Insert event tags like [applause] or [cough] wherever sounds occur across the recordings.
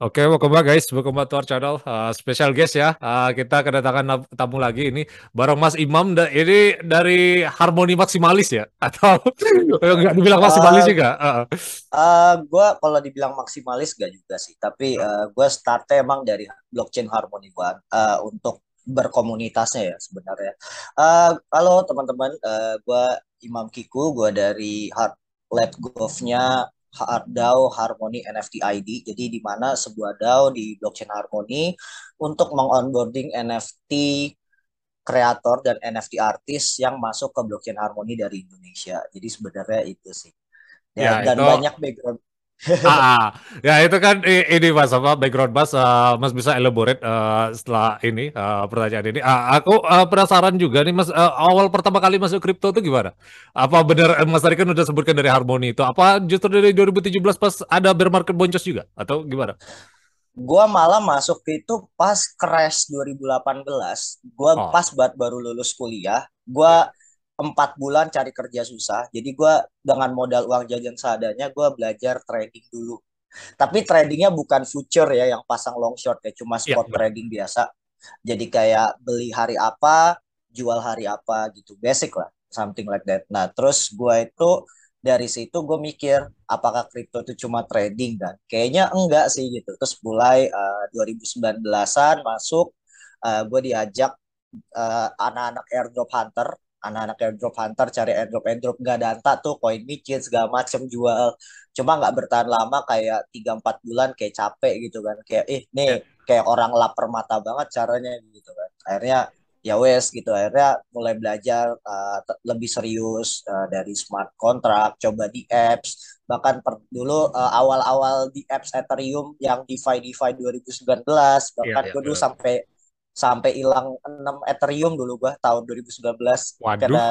Oke, welcome back guys, welcome back to our channel. Uh, special guest ya, uh, kita kedatangan tamu lagi. Ini bareng Mas Imam. Da ini dari Harmoni Maksimalis ya, [laughs] atau nggak dibilang maksimalis sih nggak? Uh, uh, gue kalau dibilang maksimalis gak juga sih, tapi uh, gue startnya emang dari blockchain Harmoni One. Uh, untuk berkomunitasnya ya sebenarnya. Uh, halo teman-teman, uh, gue Imam Kiku, gue dari Hard Let Golf-nya DAO Harmony NFT ID. Jadi di mana sebuah DAO di blockchain Harmony untuk mengonboarding NFT kreator dan NFT artis yang masuk ke blockchain Harmony dari Indonesia. Jadi sebenarnya itu sih. Ya, ya dan itu... banyak background ah, ya itu kan ini mas apa background mas uh, mas bisa elaborate uh, setelah ini uh, pertanyaan ini. Uh, aku uh, penasaran juga nih mas uh, awal pertama kali masuk kripto itu gimana? Apa benar mas tadi kan udah sebutkan dari harmoni itu apa justru dari 2017 pas ada bear market boncos juga atau gimana? Gua malah masuk itu pas crash 2018 gua oh. pas buat baru lulus kuliah. Gua empat bulan cari kerja susah. Jadi gue dengan modal uang jajan seadanya gue belajar trading dulu. Tapi tradingnya bukan future ya yang pasang long short ya, cuma iya, spot yeah. trading biasa. Jadi kayak beli hari apa, jual hari apa gitu, basic lah, something like that. Nah terus gue itu dari situ gue mikir apakah kripto itu cuma trading kan? Kayaknya enggak sih gitu. Terus mulai uh, 2019an masuk, uh, gue diajak uh, anak-anak airdrop hunter anak-anak airdrop hunter cari airdrop airdrop. Nggak danta tuh koin micin segala macem jual. Cuma nggak bertahan lama kayak tiga empat bulan kayak capek gitu kan. Kayak eh nih ya. kayak orang lapar mata banget caranya gitu kan. Akhirnya ya wes gitu. Akhirnya mulai belajar uh, lebih serius uh, dari smart contract coba di apps. Bahkan per, dulu uh, awal-awal di apps Ethereum yang DeFi DeFi 2019 bahkan yeah, yeah, gue dulu sampai sampai hilang 6 Ethereum dulu gua tahun 2019 Waduh. karena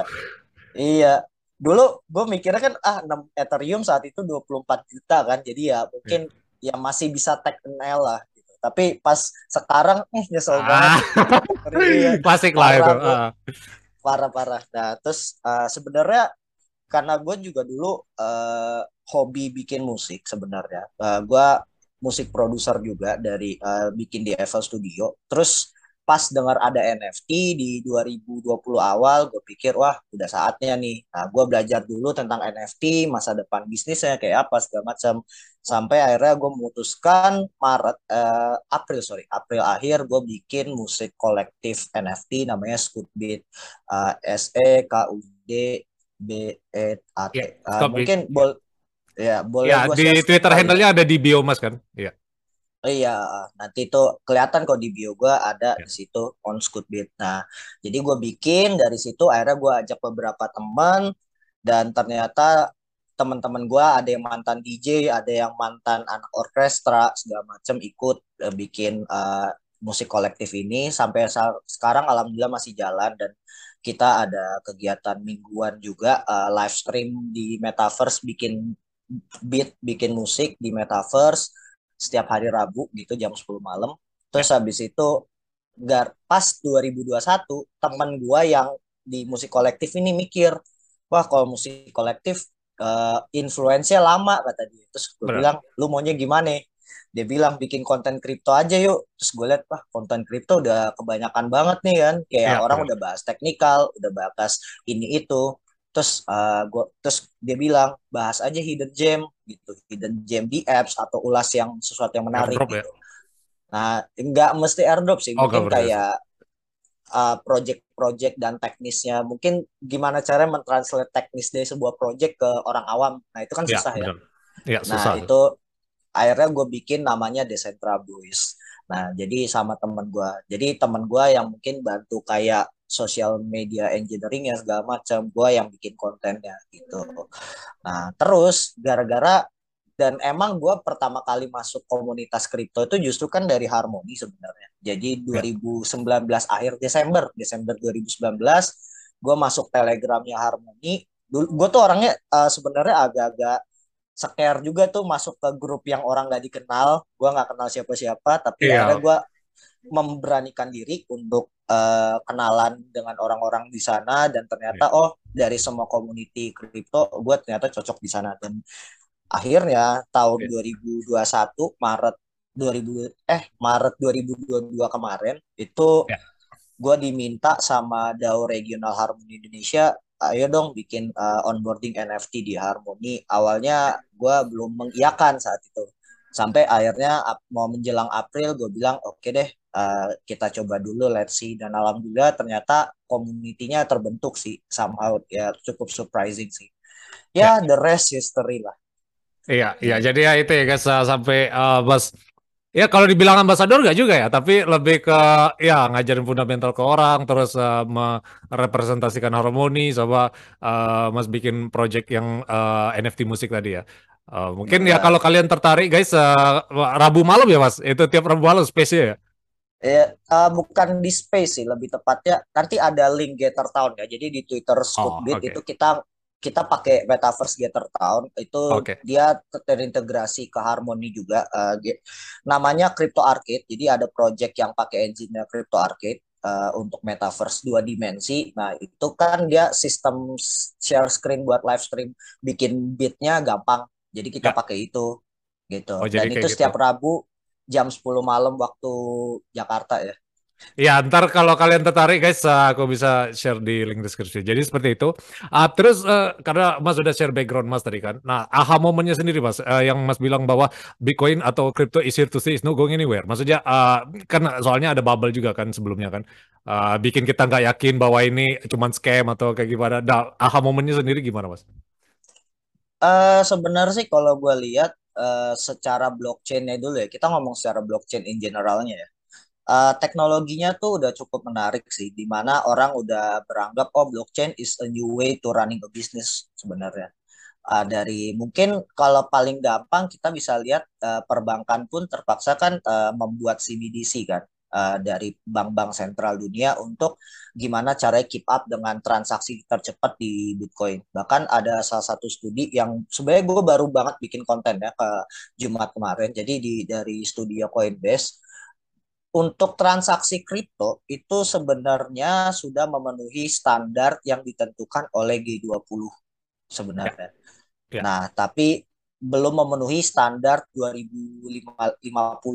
iya dulu gue mikirnya kan ah 6 Ethereum saat itu 24 juta kan jadi ya mungkin yeah. ya masih bisa take L lah gitu. tapi pas sekarang eh nyesel ah. banget [laughs] klasik lah itu uh. parah parah nah terus uh, sebenarnya karena gue juga dulu uh, hobi bikin musik sebenarnya uh, gue musik produser juga dari uh, bikin di Evel Studio terus pas dengar ada NFT di 2020 awal, gue pikir wah udah saatnya nih. Nah, gue belajar dulu tentang NFT, masa depan bisnisnya kayak apa segala macam. Sampai akhirnya gue memutuskan Maret, eh, April sorry, April akhir gue bikin musik kolektif NFT namanya Scootbeat, uh, S E K U D B E A T. Yeah, uh, mungkin bol ya boleh. Ya di Twitter handle-nya ada di bio mas kan? Iya. Iya, nanti itu kelihatan kok di bio gue ada ya. di situ on Scootbeat. Nah, jadi gue bikin dari situ akhirnya gue ajak beberapa teman dan ternyata teman-teman gue ada yang mantan DJ, ada yang mantan anak orkestra segala macam ikut uh, bikin uh, musik kolektif ini sampai sekarang alhamdulillah masih jalan dan kita ada kegiatan mingguan juga uh, live stream di metaverse bikin beat, bikin musik di metaverse setiap hari Rabu gitu jam 10 malam. Terus ya. habis itu gar pas 2021 teman gua yang di musik kolektif ini mikir, wah kalau musik kolektif uh, influence-nya lama kata dia. Terus gue bilang, lu maunya gimana? Dia bilang bikin konten kripto aja yuk. Terus gue liat, wah konten kripto udah kebanyakan banget nih kan. Kayak ya, orang ya. udah bahas teknikal, udah bahas ini itu terus uh, gua terus dia bilang bahas aja hidden gem gitu hidden gem di apps atau ulas yang sesuatu yang menarik airdrop, ya? gitu. Ya? nah nggak mesti airdrop sih oh, mungkin kayak uh, project-project dan teknisnya mungkin gimana cara mentranslate teknis dari sebuah project ke orang awam nah itu kan ya, susah ya, ya nah susah. itu akhirnya gue bikin namanya Decentra Boys nah jadi sama temen gue jadi temen gue yang mungkin bantu kayak social media engineering ya segala macam. Gue yang bikin kontennya gitu. Nah terus gara-gara dan emang gue pertama kali masuk komunitas kripto itu justru kan dari Harmoni sebenarnya. Jadi 2019 ya. akhir Desember Desember 2019 gue masuk telegramnya Harmoni gue tuh orangnya uh, sebenarnya agak-agak scare juga tuh masuk ke grup yang orang gak dikenal. Gue nggak kenal siapa-siapa tapi yeah. akhirnya gue memberanikan diri untuk uh, kenalan dengan orang-orang di sana dan ternyata yeah. oh dari semua community kripto gue ternyata cocok di sana dan akhirnya tahun yeah. 2021 Maret 2000 eh Maret 2022 kemarin itu yeah. gue diminta sama DAO Regional Harmony Indonesia ayo dong bikin uh, onboarding NFT di Harmony awalnya gue belum mengiyakan saat itu sampai akhirnya mau menjelang April gue bilang oke okay deh uh, kita coba dulu let's see dan alhamdulillah ternyata komunitinya terbentuk sih somehow ya cukup surprising sih ya yeah. the rest history lah iya iya jadi ya itu ya guys sampai uh, bos Ya kalau dibilang ambasador nggak juga ya, tapi lebih ke ya ngajarin fundamental ke orang, terus uh, merepresentasikan harmoni, coba uh, mas bikin project yang uh, NFT musik tadi ya. Uh, mungkin ya, ya kalau kalian tertarik guys uh, Rabu malam ya Mas. Itu tiap Rabu malam space ya. Ya, uh, bukan di space sih, lebih tepatnya nanti ada link Gator Town ya. Jadi di Twitter Scoopbit oh, okay. itu kita kita pakai Metaverse Gator Town itu okay. dia terintegrasi ke Harmony juga uh, namanya Crypto Arcade. Jadi ada project yang pakai engine Crypto Arcade uh, untuk metaverse dua dimensi. Nah, itu kan dia sistem share screen buat live stream bikin bitnya gampang. Jadi kita ya. pakai itu gitu. Oh, Dan itu setiap gitu. Rabu jam 10 malam waktu Jakarta ya. Ya, ntar kalau kalian tertarik guys, aku bisa share di link deskripsi. Jadi seperti itu. Uh, terus uh, karena Mas sudah share background Mas tadi kan. Nah, aha momennya sendiri Mas, uh, yang Mas bilang bahwa Bitcoin atau crypto is here to stay, is no going anywhere. Maksudnya uh, kan soalnya ada bubble juga kan sebelumnya kan. Uh, bikin kita nggak yakin bahwa ini cuma scam atau kayak gimana. Nah, aha momennya sendiri gimana Mas? Uh, sebenarnya sih kalau gue lihat uh, secara blockchainnya dulu ya, kita ngomong secara blockchain in generalnya ya. Uh, teknologinya tuh udah cukup menarik sih, di mana orang udah beranggap oh blockchain is a new way to running a business sebenarnya. Uh, dari mungkin kalau paling gampang kita bisa lihat uh, perbankan pun terpaksa kan uh, membuat CBDC kan uh, dari bank-bank sentral dunia untuk gimana cara keep up dengan transaksi tercepat di Bitcoin. Bahkan ada salah satu studi yang sebenarnya gue baru banget bikin konten ya ke Jumat kemarin. Jadi di dari studio Coinbase untuk transaksi kripto itu sebenarnya sudah memenuhi standar yang ditentukan oleh G20 sebenarnya. Ya. Ya. Nah, tapi belum memenuhi standar 2050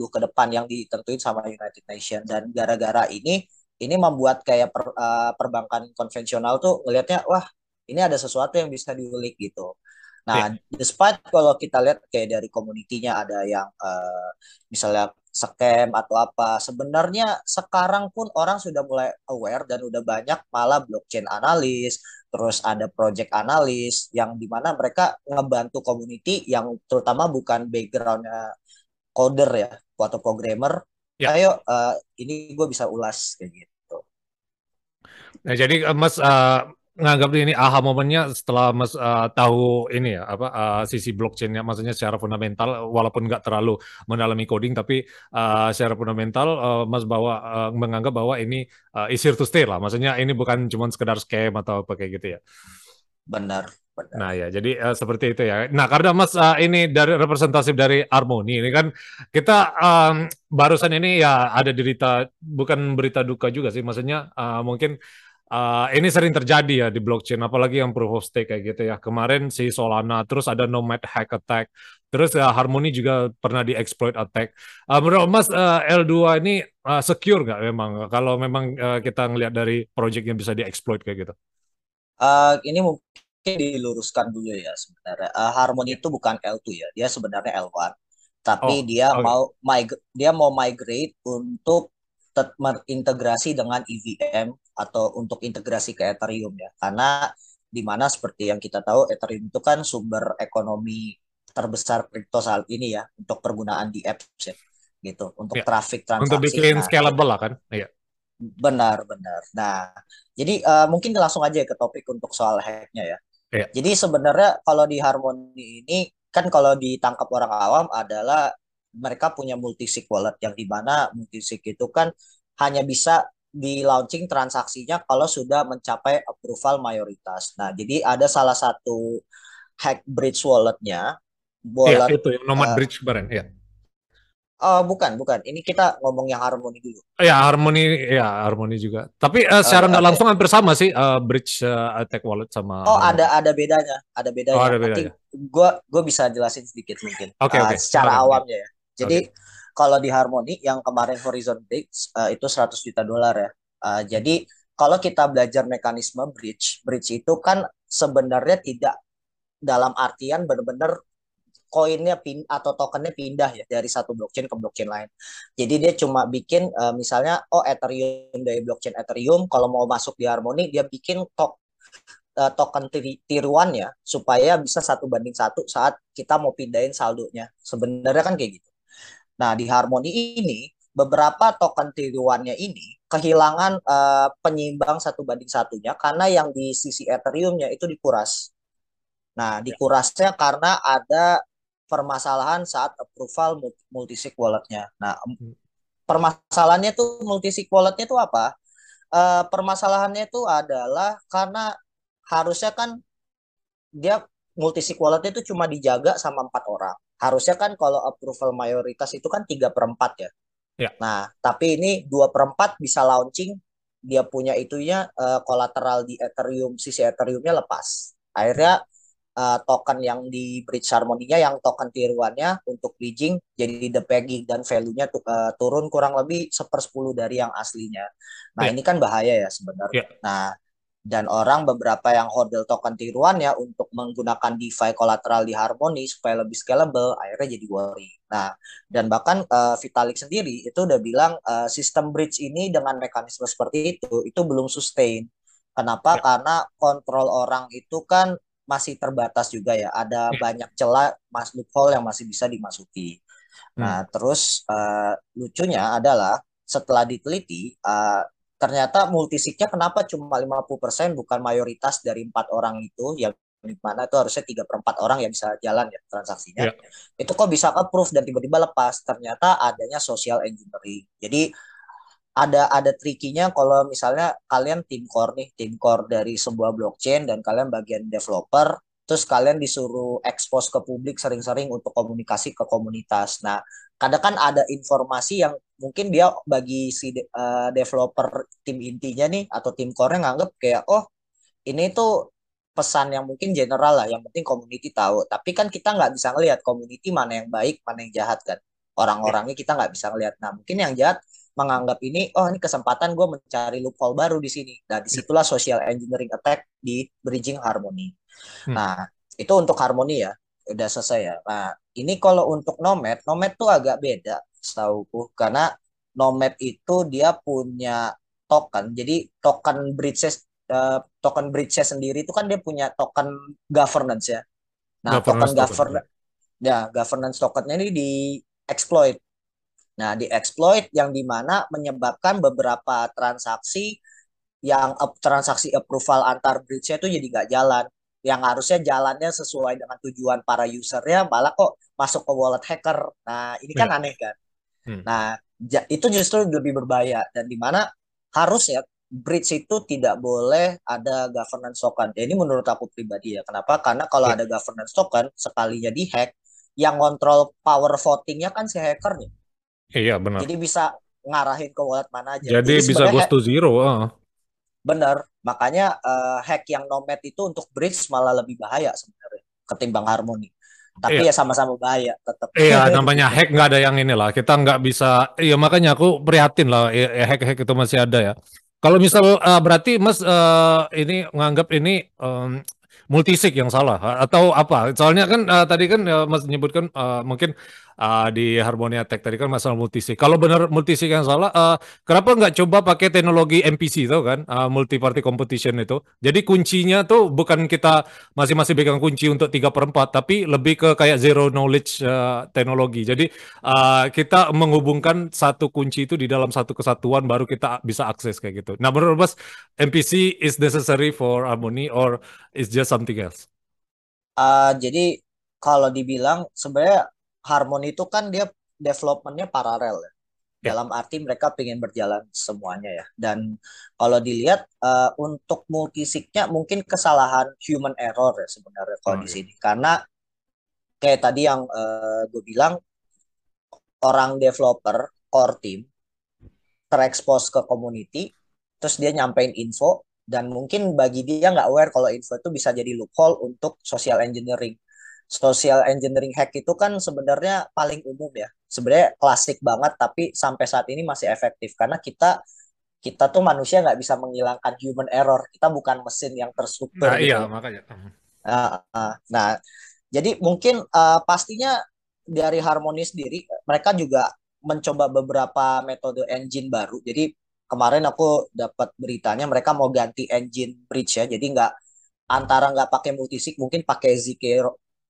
ke depan yang ditentuin sama United Nations dan gara-gara ini ini membuat kayak per, uh, perbankan konvensional tuh ngelihatnya wah ini ada sesuatu yang bisa diulik gitu. Nah, yeah. despite kalau kita lihat kayak dari komunitinya ada yang uh, misalnya scam atau apa, sebenarnya sekarang pun orang sudah mulai aware dan udah banyak malah blockchain analis, terus ada project analis yang di mana mereka ngebantu community yang terutama bukan backgroundnya coder ya atau programmer. Ya. ayo uh, ini gue bisa ulas kayak gitu. Nah jadi uh, mas uh, nganggap ini aha momennya setelah mas uh, tahu ini ya apa uh, sisi blockchainnya. Maksudnya secara fundamental walaupun nggak terlalu mendalami coding tapi uh, secara fundamental uh, mas bawa uh, menganggap bahwa ini uh, is here to stay lah. Maksudnya ini bukan cuma sekedar scam atau apa kayak gitu ya. Benar benar. Nah ya jadi uh, seperti itu ya. Nah karena mas uh, ini dari representatif dari Harmoni ini kan kita um, barusan ini ya ada berita bukan berita duka juga sih. Maksudnya uh, mungkin Uh, ini sering terjadi ya di blockchain, apalagi yang proof of stake kayak gitu ya. Kemarin si Solana, terus ada Nomad Hack Attack, terus ya Harmony juga pernah di exploit attack. Uh, menurut Mas uh, L2 ini uh, secure nggak memang? Kalau memang uh, kita ngelihat dari project yang bisa di exploit kayak gitu? Uh, ini mungkin diluruskan dulu ya sebenarnya. Uh, Harmony itu bukan L2 ya, dia sebenarnya L1. Tapi oh, dia okay. mau dia mau migrate untuk terintegrasi dengan EVM atau untuk integrasi ke Ethereum ya. Karena di mana seperti yang kita tahu Ethereum itu kan sumber ekonomi terbesar kripto saat ini ya untuk pergunaan di apps ya gitu untuk ya. traffic transaksi. Untuk bikin nah, scalable lah kan. Iya. Benar benar. Nah jadi uh, mungkin langsung aja ke topik untuk soal hacknya ya. ya. Jadi sebenarnya kalau di Harmony ini kan kalau ditangkap orang awam adalah mereka punya multisig wallet yang di mana multisig itu kan hanya bisa di launching transaksinya kalau sudah mencapai approval mayoritas. Nah, jadi ada salah satu hack bridge walletnya. Wallet, ya, itu yang nomad uh, bridge kemarin, ya. Oh, bukan, bukan. Ini kita ngomong yang harmoni dulu. Ya, harmoni ya, harmoni juga. Tapi uh, secara nggak uh, langsung hampir sama sih uh, bridge uh, attack wallet sama Oh, harmoni. ada ada bedanya. Ada bedanya. Oh, ada bedanya. Nanti gua gua bisa jelasin sedikit mungkin. Oke, okay, uh, oke. Okay. Secara okay. awamnya ya. Jadi okay. Kalau di harmoni yang kemarin Horizon Bridge uh, itu 100 juta dolar ya. Uh, jadi kalau kita belajar mekanisme bridge, bridge itu kan sebenarnya tidak dalam artian benar-benar koinnya pin atau tokennya pindah ya dari satu blockchain ke blockchain lain. Jadi dia cuma bikin uh, misalnya oh Ethereum dari blockchain Ethereum kalau mau masuk di Harmony dia bikin tok uh, token tiruan ya supaya bisa satu banding satu saat kita mau pindahin saldonya. Sebenarnya kan kayak gitu. Nah di Harmony ini beberapa token tiruannya ini kehilangan uh, penyimbang satu banding satunya karena yang di sisi Ethereumnya itu dikuras. Nah, dikurasnya karena ada permasalahan saat approval multisig walletnya. Nah, hmm. permasalahannya tuh multisig walletnya tuh apa? Uh, permasalahannya itu adalah karena harusnya kan dia multisig walletnya itu cuma dijaga sama empat orang. Harusnya kan kalau approval mayoritas itu kan tiga perempat ya. ya. Nah, tapi ini dua perempat bisa launching dia punya itunya uh, kolateral di Ethereum sisi Ethereumnya lepas. Akhirnya uh, token yang di bridge harmoninya yang token tiruannya untuk bridging jadi the pegging dan value-nya uh, turun kurang lebih sepersepuluh dari yang aslinya. Nah, yeah. ini kan bahaya ya sebenarnya. Yeah. Nah, dan orang beberapa yang hodl token tiruannya untuk menggunakan DeFi kolateral di Harmony supaya lebih scalable akhirnya jadi worry. Nah, dan bahkan uh, Vitalik sendiri itu udah bilang uh, sistem bridge ini dengan mekanisme seperti itu itu belum sustain. Kenapa? Ya. Karena kontrol orang itu kan masih terbatas juga ya. Ada hmm. banyak celah mas loophole yang masih bisa dimasuki. Hmm. Nah, terus uh, lucunya adalah setelah diteliti uh, ternyata multisignya kenapa cuma 50% bukan mayoritas dari empat orang itu? Yang di mana itu harusnya tiga per empat orang yang bisa jalan ya transaksinya. Yeah. itu kok bisa approve dan tiba-tiba lepas? Ternyata adanya social engineering. Jadi ada ada trikinya kalau misalnya kalian tim core nih, tim core dari sebuah blockchain dan kalian bagian developer, terus kalian disuruh expose ke publik sering-sering untuk komunikasi ke komunitas. Nah, kadang kan ada informasi yang mungkin dia bagi si uh, developer tim intinya nih atau tim core-nya nganggep kayak oh ini tuh pesan yang mungkin general lah, yang penting community tahu. Tapi kan kita nggak bisa ngelihat community mana yang baik, mana yang jahat kan. Orang-orangnya kita nggak bisa ngelihat. Nah, mungkin yang jahat menganggap ini oh ini kesempatan gue mencari loophole baru di sini. Nah di situlah social engineering attack di bridging harmony. Hmm. Nah itu untuk harmoni ya udah selesai ya. Nah ini kalau untuk nomad, nomad tuh agak beda setahuku karena nomad itu dia punya token. Jadi token bridges uh, token bridge sendiri itu kan dia punya token governance ya. Nah, governance token governance ya governance tokennya ini di exploit Nah, di exploit yang di mana menyebabkan beberapa transaksi yang transaksi approval antar bridge itu jadi nggak jalan. Yang harusnya jalannya sesuai dengan tujuan para usernya, malah kok masuk ke wallet hacker. Nah, ini kan hmm. aneh kan. Hmm. Nah, itu justru lebih berbahaya dan di mana harusnya bridge itu tidak boleh ada governance token. Ya, ini menurut aku pribadi ya. Kenapa? Karena kalau yeah. ada governance token sekalinya dihack, yang kontrol power votingnya kan si hackernya. Iya benar. Jadi bisa ngarahin ke wallet mana aja. Jadi, Jadi bisa goes to zero. Uh. Bener. Makanya uh, hack yang nomad itu untuk bridge malah lebih bahaya sebenarnya ketimbang harmoni. Tapi iya. ya sama-sama bahaya tetap. Iya, [laughs] namanya hack nggak ada yang inilah. Kita nggak bisa. Iya makanya aku prihatin lah. Ya, hack-hack itu masih ada ya. Kalau misal uh, berarti Mas uh, ini nganggap ini um, multisig yang salah atau apa? Soalnya kan uh, tadi kan uh, Mas menyebutkan uh, mungkin uh, di Harmonia Tech tadi kan masalah multisig. Kalau benar multisig yang salah, uh, kenapa nggak coba pakai teknologi MPC itu kan, uh, multi party competition itu? Jadi kuncinya tuh bukan kita masing-masing pegang kunci untuk tiga per empat, tapi lebih ke kayak zero knowledge uh, teknologi. Jadi uh, kita menghubungkan satu kunci itu di dalam satu kesatuan, baru kita bisa akses kayak gitu. Nah menurut Mas, MPC is necessary for Harmony or is just something else? Uh, jadi kalau dibilang sebenarnya Harmony itu kan dia developmentnya paralel ya. ya. Dalam arti mereka pengen berjalan semuanya ya. Dan kalau dilihat uh, untuk multisignya mungkin kesalahan human error ya sebenarnya kalau oh, di iya. sini. Karena kayak tadi yang uh, gue bilang orang developer core team terekspos ke community terus dia nyampein info dan mungkin bagi dia nggak aware kalau info itu bisa jadi loophole untuk social engineering. Social engineering hack itu kan sebenarnya paling umum ya. Sebenarnya klasik banget tapi sampai saat ini masih efektif. Karena kita kita tuh manusia nggak bisa menghilangkan human error. Kita bukan mesin yang terstruktur nah, gitu. iya makanya uh, uh, nah jadi mungkin uh, pastinya dari Harmony sendiri mereka juga mencoba beberapa metode engine baru. Jadi kemarin aku dapat beritanya mereka mau ganti engine bridge ya jadi nggak antara nggak pakai multisig mungkin pakai ZK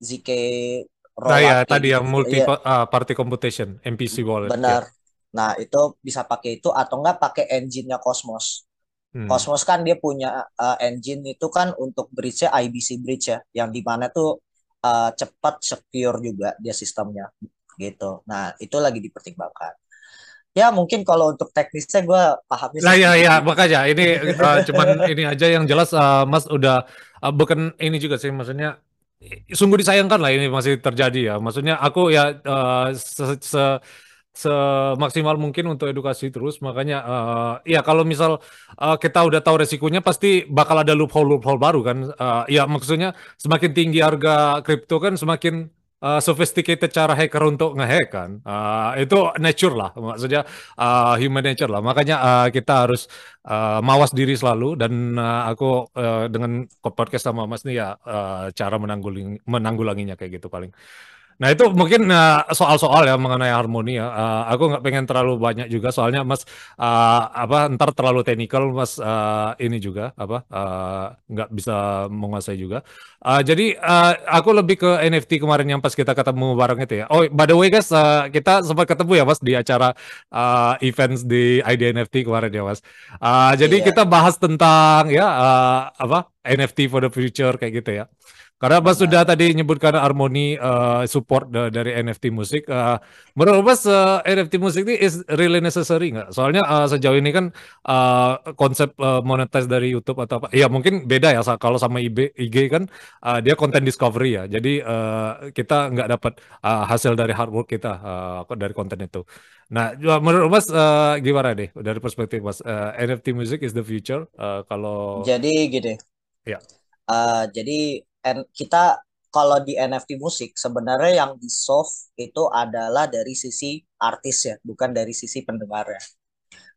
ZK Nah ya tadi yang gitu. multi ya. uh, party computation MPC wallet. Benar. Ya. Nah itu bisa pakai itu atau nggak pakai engine-nya Cosmos. Hmm. Cosmos kan dia punya uh, engine itu kan untuk bridge-nya IBC bridge ya, yang di mana tuh uh, cepat secure juga dia sistemnya gitu. Nah itu lagi dipertimbangkan. Ya mungkin kalau untuk teknisnya gue paham. Nah ya ya makanya ini uh, cuman ini aja yang jelas uh, Mas udah uh, bukan ini juga sih maksudnya sungguh disayangkan lah ini masih terjadi ya. Maksudnya aku ya uh, se, se semaksimal mungkin untuk edukasi terus. Makanya uh, ya kalau misal uh, kita udah tahu resikonya pasti bakal ada loophole loophole baru kan. Uh, ya maksudnya semakin tinggi harga kripto kan semakin uh, sophisticated cara hacker untuk ngehack kan. Uh, itu nature lah, maksudnya uh, human nature lah. Makanya uh, kita harus uh, mawas diri selalu dan uh, aku uh, dengan podcast sama Mas nih ya uh, cara menangguling menanggulanginya kayak gitu paling. Nah itu mungkin uh, soal-soal ya mengenai harmoni ya. Uh, aku nggak pengen terlalu banyak juga soalnya Mas uh, apa ntar terlalu teknikal Mas uh, ini juga apa nggak uh, bisa menguasai juga. Uh, jadi uh, aku lebih ke NFT kemarin yang pas kita ketemu bareng itu ya. Oh by the way guys uh, kita sempat ketemu ya Mas di acara uh, events di ID NFT kemarin ya Mas. Uh, jadi yeah. kita bahas tentang ya uh, apa NFT for the future kayak gitu ya. Karena Mas sudah tadi nyebutkan harmoni uh, support dari NFT musik. Uh, menurut Mas uh, NFT musik ini is really necessary nggak? Soalnya uh, sejauh ini kan uh, konsep uh, monetize dari YouTube atau apa? Ya mungkin beda ya kalau sama IG, IG kan uh, dia konten discovery ya. Jadi uh, kita nggak dapat uh, hasil dari hard work kita uh, dari konten itu. Nah, menurut Mas uh, gimana deh dari perspektif Mas? Uh, NFT music is the future uh, kalau Jadi gitu. Ya. Uh, jadi kita kalau di NFT musik sebenarnya yang di solve itu adalah dari sisi artis ya, bukan dari sisi pendengarnya.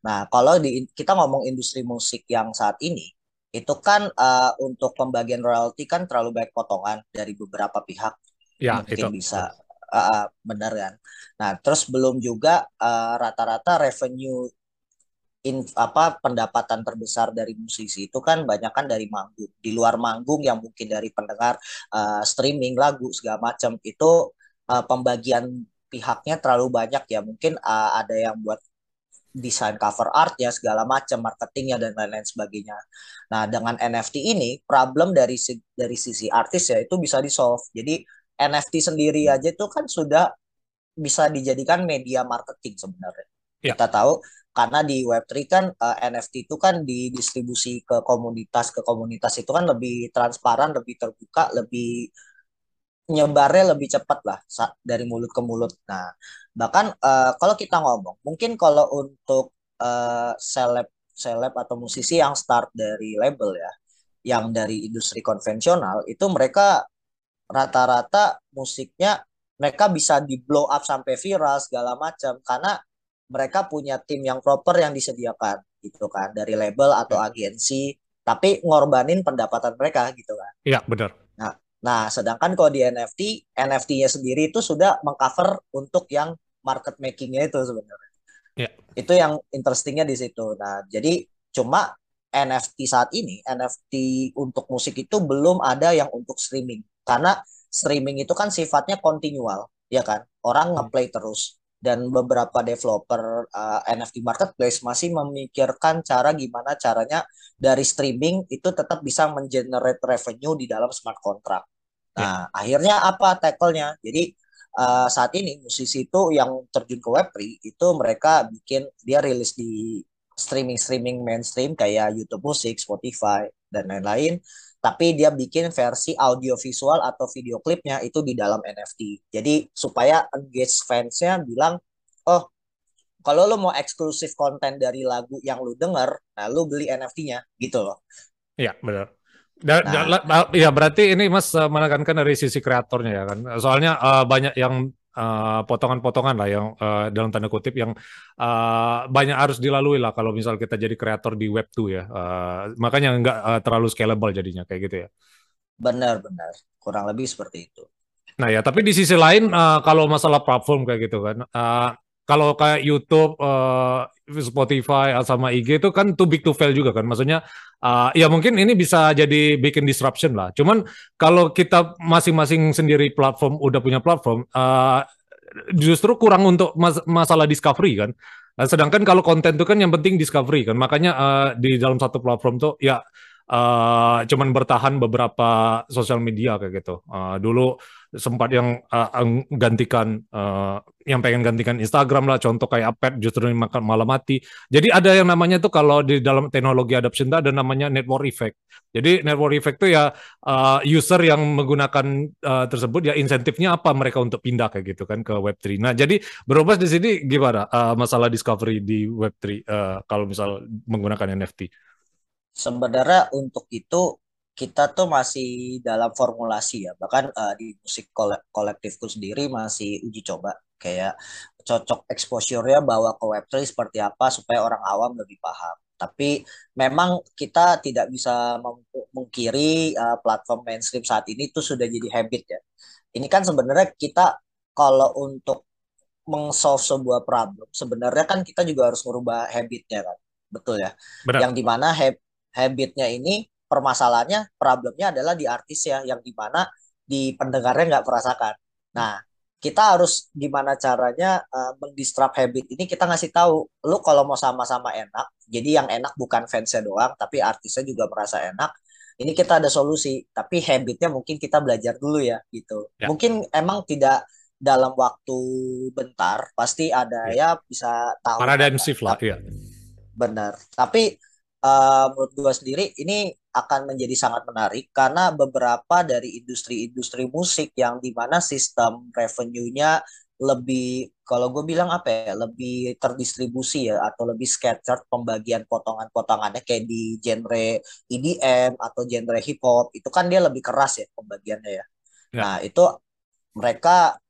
Nah, kalau di kita ngomong industri musik yang saat ini itu kan uh, untuk pembagian royalti kan terlalu banyak potongan dari beberapa pihak. Ya, mungkin itu. bisa uh, benar kan. Nah, terus belum juga rata-rata uh, revenue in, apa pendapatan terbesar dari musisi itu kan banyak kan dari manggung di luar manggung yang mungkin dari pendengar uh, streaming lagu segala macam itu uh, pembagian pihaknya terlalu banyak ya mungkin uh, ada yang buat desain cover art ya segala macam marketingnya dan lain-lain sebagainya. Nah dengan NFT ini problem dari dari sisi artis ya itu bisa di solve. Jadi NFT sendiri aja itu kan sudah bisa dijadikan media marketing sebenarnya. Ya. Kita tahu karena di Web3 kan uh, eh, NFT itu kan didistribusi ke komunitas ke komunitas itu kan lebih transparan, lebih terbuka, lebih nyebarnya lebih cepat lah dari mulut ke mulut. Nah, bahkan uh, kalau kita ngomong, mungkin kalau untuk uh, seleb seleb atau musisi yang start dari label ya, yang dari industri konvensional itu mereka rata-rata musiknya mereka bisa di blow up sampai viral segala macam karena mereka punya tim yang proper yang disediakan gitu kan dari label atau ya. agensi tapi ngorbanin pendapatan mereka gitu kan. Iya, benar. Nah, nah sedangkan kalau di NFT, NFT-nya sendiri itu sudah mengcover untuk yang market making-nya itu sebenarnya. Ya. Itu yang interestingnya di situ. Nah, jadi cuma NFT saat ini, NFT untuk musik itu belum ada yang untuk streaming. Karena streaming itu kan sifatnya continual, ya kan? Orang hmm. ngeplay terus dan beberapa developer uh, NFT marketplace masih memikirkan cara gimana caranya dari streaming itu tetap bisa mengenerate revenue di dalam smart contract. Ya. Nah, yeah. akhirnya apa tackle-nya? Jadi uh, saat ini musisi itu yang terjun ke Web3 itu mereka bikin dia rilis di streaming-streaming mainstream kayak YouTube Music, Spotify dan lain-lain tapi dia bikin versi audio visual atau video klipnya itu di dalam NFT. Jadi supaya engage fansnya bilang oh kalau lu mau eksklusif konten dari lagu yang lu denger, nah lu beli NFT-nya gitu loh. Iya, benar. Da, nah, da, ya berarti ini Mas uh, menekankan dari sisi kreatornya ya kan. Soalnya uh, banyak yang potongan potongan-potongan lah yang uh, dalam tanda kutip yang uh, banyak harus dilalui lah kalau misal kita jadi kreator di web 2 ya. Uh, makanya nggak uh, terlalu scalable jadinya kayak gitu ya. Benar, benar. Kurang lebih seperti itu. Nah ya, tapi di sisi lain uh, kalau masalah platform kayak gitu kan, uh, kalau kayak YouTube, uh, Spotify, sama IG itu kan too big to fail juga kan. Maksudnya uh, ya mungkin ini bisa jadi bikin disruption lah. Cuman kalau kita masing-masing sendiri platform udah punya platform, uh, justru kurang untuk mas masalah discovery kan. Nah, sedangkan kalau konten itu kan yang penting discovery kan. Makanya uh, di dalam satu platform tuh ya uh, cuman bertahan beberapa sosial media kayak gitu. Uh, dulu sempat yang uh, gantikan uh, yang pengen gantikan Instagram lah. Contoh kayak Apet justru makan malah mati. Jadi ada yang namanya tuh kalau di dalam teknologi adoption ada namanya network effect. Jadi network effect tuh ya uh, user yang menggunakan uh, tersebut ya insentifnya apa mereka untuk pindah kayak gitu kan ke Web3 nah jadi berubah di sini gimana uh, masalah discovery di Web3 uh, kalau misal menggunakan NFT sebenarnya untuk itu kita tuh masih dalam formulasi ya. Bahkan uh, di musik kolektifku sendiri masih uji coba. Kayak cocok exposure-nya bawa ke Web3 seperti apa supaya orang awam lebih paham. Tapi memang kita tidak bisa mengkiri uh, platform mainstream saat ini tuh sudah jadi habit ya. Ini kan sebenarnya kita kalau untuk mengsolve sebuah problem sebenarnya kan kita juga harus merubah habitnya kan. Betul ya? Benar. yang di mana hab habitnya ini permasalahannya problemnya adalah di artis ya yang di mana di pendengarnya nggak merasakan. Nah kita harus gimana caranya uh, mendisrupt habit ini kita ngasih tahu lu kalau mau sama-sama enak jadi yang enak bukan fansnya doang tapi artisnya juga merasa enak ini kita ada solusi. Tapi habitnya mungkin kita belajar dulu ya gitu. Ya. mungkin emang tidak dalam waktu bentar pasti ada ya, ya bisa tahu paradigm shift lah ya benar. Tapi uh, menurut gue sendiri ini akan menjadi sangat menarik karena beberapa dari industri-industri musik yang di mana sistem revenue-nya lebih kalau gue bilang apa ya lebih terdistribusi ya atau lebih scattered pembagian potongan-potongannya kayak di genre EDM atau genre hip hop itu kan dia lebih keras ya pembagiannya ya. ya. Nah itu mereka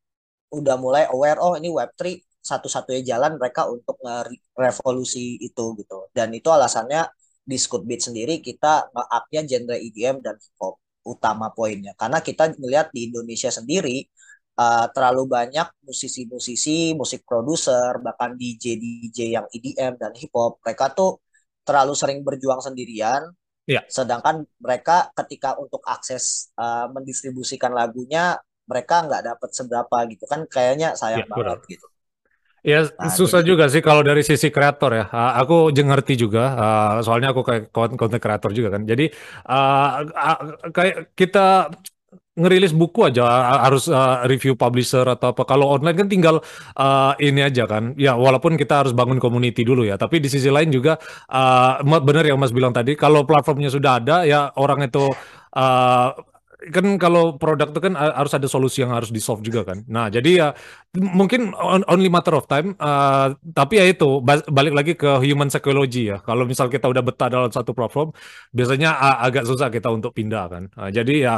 udah mulai aware oh ini Web3 satu-satunya jalan mereka untuk revolusi itu gitu dan itu alasannya di Scoot Beat sendiri kita nge-up-nya genre EDM dan hip hop utama poinnya karena kita melihat di Indonesia sendiri uh, terlalu banyak musisi-musisi, musik produser, bahkan DJ-DJ yang EDM dan hip hop mereka tuh terlalu sering berjuang sendirian. Ya. Sedangkan mereka ketika untuk akses uh, mendistribusikan lagunya mereka nggak dapat seberapa gitu kan kayaknya sayang ya, banget benar. gitu. Ya nah, susah gitu. juga sih kalau dari sisi kreator ya. Uh, aku ngerti juga, uh, soalnya aku kayak konten kreator juga kan. Jadi uh, uh, kayak kita ngerilis buku aja harus uh, review publisher atau apa. Kalau online kan tinggal uh, ini aja kan. Ya walaupun kita harus bangun community dulu ya. Tapi di sisi lain juga uh, benar yang Mas bilang tadi. Kalau platformnya sudah ada ya orang itu uh, kan kalau produk itu kan harus ada solusi yang harus di solve juga kan. Nah jadi ya mungkin only matter of time. Uh, tapi ya itu balik lagi ke human psychology ya. Kalau misal kita udah betah dalam satu platform, biasanya agak susah kita untuk pindah kan. Nah, jadi ya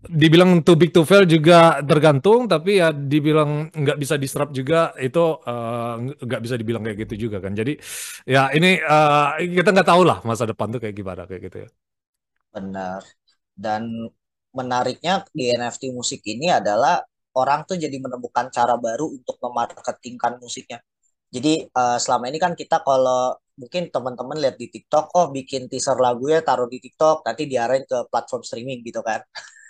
dibilang too big to fail juga tergantung tapi ya dibilang nggak bisa disrupt juga itu uh, nggak bisa dibilang kayak gitu juga kan jadi ya ini uh, kita nggak tahu lah masa depan tuh kayak gimana kayak gitu ya benar dan menariknya di NFT musik ini adalah orang tuh jadi menemukan cara baru untuk memarketingkan musiknya. Jadi uh, selama ini kan kita kalau mungkin teman-teman lihat di TikTok, oh bikin teaser lagu ya taruh di TikTok, nanti diarahin ke platform streaming gitu kan.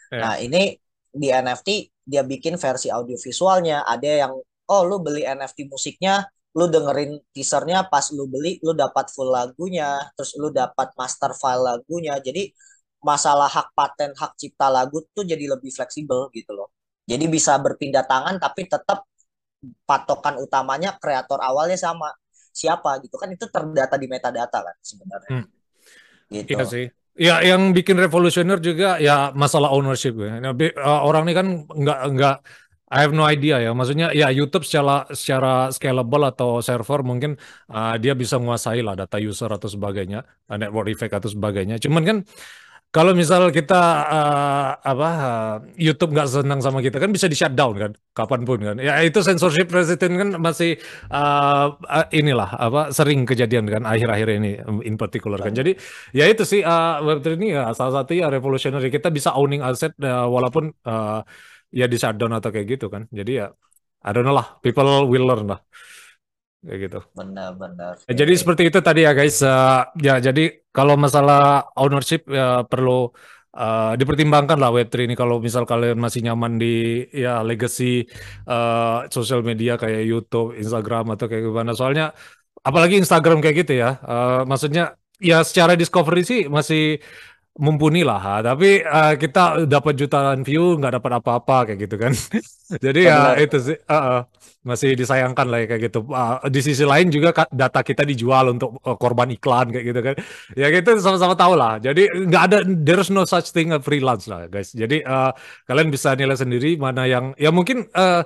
Yeah. Nah ini di NFT dia bikin versi audio visualnya. Ada yang oh lu beli NFT musiknya, lu dengerin teasernya pas lu beli, lu dapat full lagunya, terus lu dapat master file lagunya. Jadi masalah hak paten, hak cipta lagu tuh jadi lebih fleksibel gitu loh. Jadi bisa berpindah tangan tapi tetap patokan utamanya kreator awalnya sama siapa gitu kan itu terdata di metadata kan sebenarnya. Hmm. Gitu. Iya sih. Ya yang bikin revolusioner juga ya masalah ownership ya. Nah, orang ini kan nggak nggak I have no idea ya. Maksudnya ya YouTube secara secara scalable atau server mungkin uh, dia bisa menguasai lah data user atau sebagainya, uh, network effect atau sebagainya. Cuman kan kalau misal kita uh, apa uh, YouTube nggak senang sama kita kan bisa di shutdown kan kapan pun kan. Ya itu censorship presiden kan masih uh, uh, inilah apa sering kejadian kan akhir-akhir ini in particular kan. Jadi ya itu sih uh, Web3 ini ya salah satu ya revolutionary. Kita bisa owning aset uh, walaupun uh, ya di shutdown atau kayak gitu kan. Jadi ya I don't know lah people will learn lah kayak gitu. Benar-benar ya, jadi seperti itu tadi ya guys. Uh, ya jadi kalau masalah ownership ya perlu uh, dipertimbangkan lah Web3 ini. Kalau misal kalian masih nyaman di ya legacy uh, sosial media kayak YouTube, Instagram atau kayak gimana. Soalnya apalagi Instagram kayak gitu ya. Uh, maksudnya ya secara discovery sih masih mumpuni lah, tapi uh, kita dapat jutaan view nggak dapat apa-apa kayak gitu kan. [laughs] Jadi ya itu sih uh, uh, masih disayangkan lah ya kayak gitu. Uh, di sisi lain juga data kita dijual untuk uh, korban iklan kayak gitu kan. Ya gitu sama-sama tahu lah. Jadi nggak ada there's no such thing as freelance lah guys. Jadi uh, kalian bisa nilai sendiri mana yang ya mungkin uh,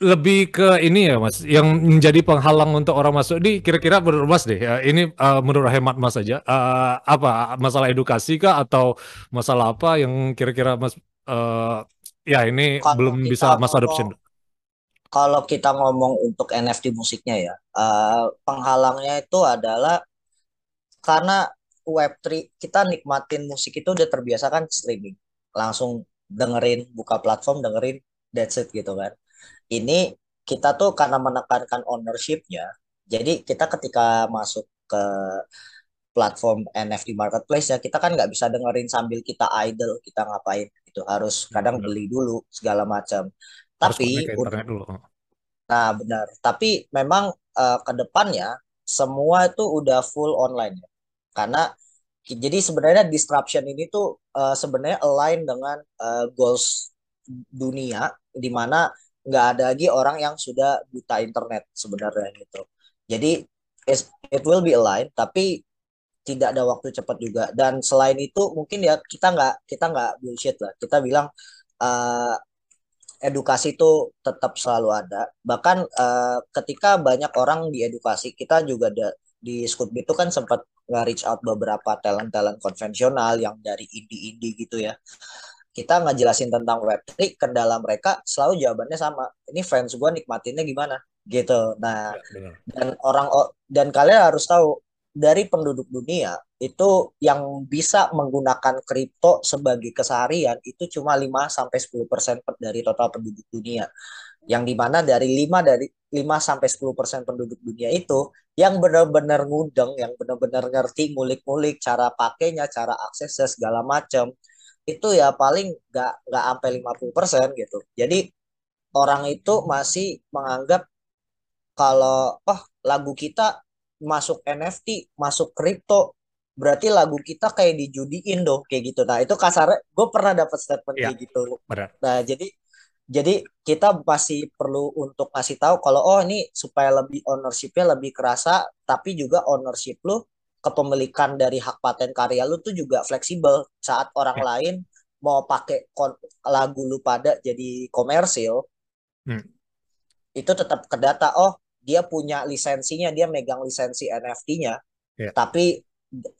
lebih ke ini ya mas, yang menjadi penghalang untuk orang masuk. Di kira-kira menurut mas deh, ya, ini uh, menurut hemat mas saja, uh, apa masalah edukasi kah atau masalah apa yang kira-kira mas uh, ya ini kalau belum bisa mas adoption? Kalau kita ngomong untuk NFT musiknya ya, uh, penghalangnya itu adalah karena Web3 kita nikmatin musik itu udah terbiasa kan streaming, langsung dengerin buka platform dengerin that's it gitu kan ini kita tuh karena menekankan ownershipnya, jadi kita ketika masuk ke platform NFT marketplace ya kita kan nggak bisa dengerin sambil kita idle kita ngapain itu harus kadang beli dulu segala macam. Tapi dulu. nah benar. Tapi memang uh, ke depannya semua itu udah full online ya. Karena jadi sebenarnya disruption ini tuh uh, sebenarnya align dengan uh, goals dunia di mana nggak ada lagi orang yang sudah buta internet sebenarnya gitu. Jadi it will be aligned tapi tidak ada waktu cepat juga. Dan selain itu mungkin ya kita nggak kita nggak bullshit lah. Kita bilang uh, edukasi itu tetap selalu ada. Bahkan uh, ketika banyak orang di edukasi kita juga ada di Scootbit itu kan sempat nge-reach out beberapa talent-talent konvensional yang dari indie-indie gitu ya kita nggak jelasin tentang Web3 kendala mereka selalu jawabannya sama. Ini fans gue nikmatinnya gimana? Gitu. Nah ya, dan orang dan kalian harus tahu dari penduduk dunia itu yang bisa menggunakan kripto sebagai keseharian itu cuma 5 sampai 10% dari total penduduk dunia. Yang di mana dari 5 dari 5 sampai 10% penduduk dunia itu yang benar-benar ngudeng, yang benar-benar ngerti mulik-mulik cara pakainya, cara aksesnya segala macam itu ya paling nggak nggak sampai 50% gitu. Jadi orang itu masih menganggap kalau oh lagu kita masuk NFT, masuk kripto, berarti lagu kita kayak dijudiin dong kayak gitu. Nah, itu kasar gue pernah dapat statement ya, kayak gitu. Benar. Nah, jadi jadi kita masih perlu untuk kasih tahu kalau oh ini supaya lebih ownershipnya lebih kerasa, tapi juga ownership lu kepemilikan dari hak paten karya lu tuh juga fleksibel saat orang ya. lain mau pakai lagu lu pada jadi komersil hmm. itu tetap kedata oh dia punya lisensinya dia megang lisensi NFT-nya ya. tapi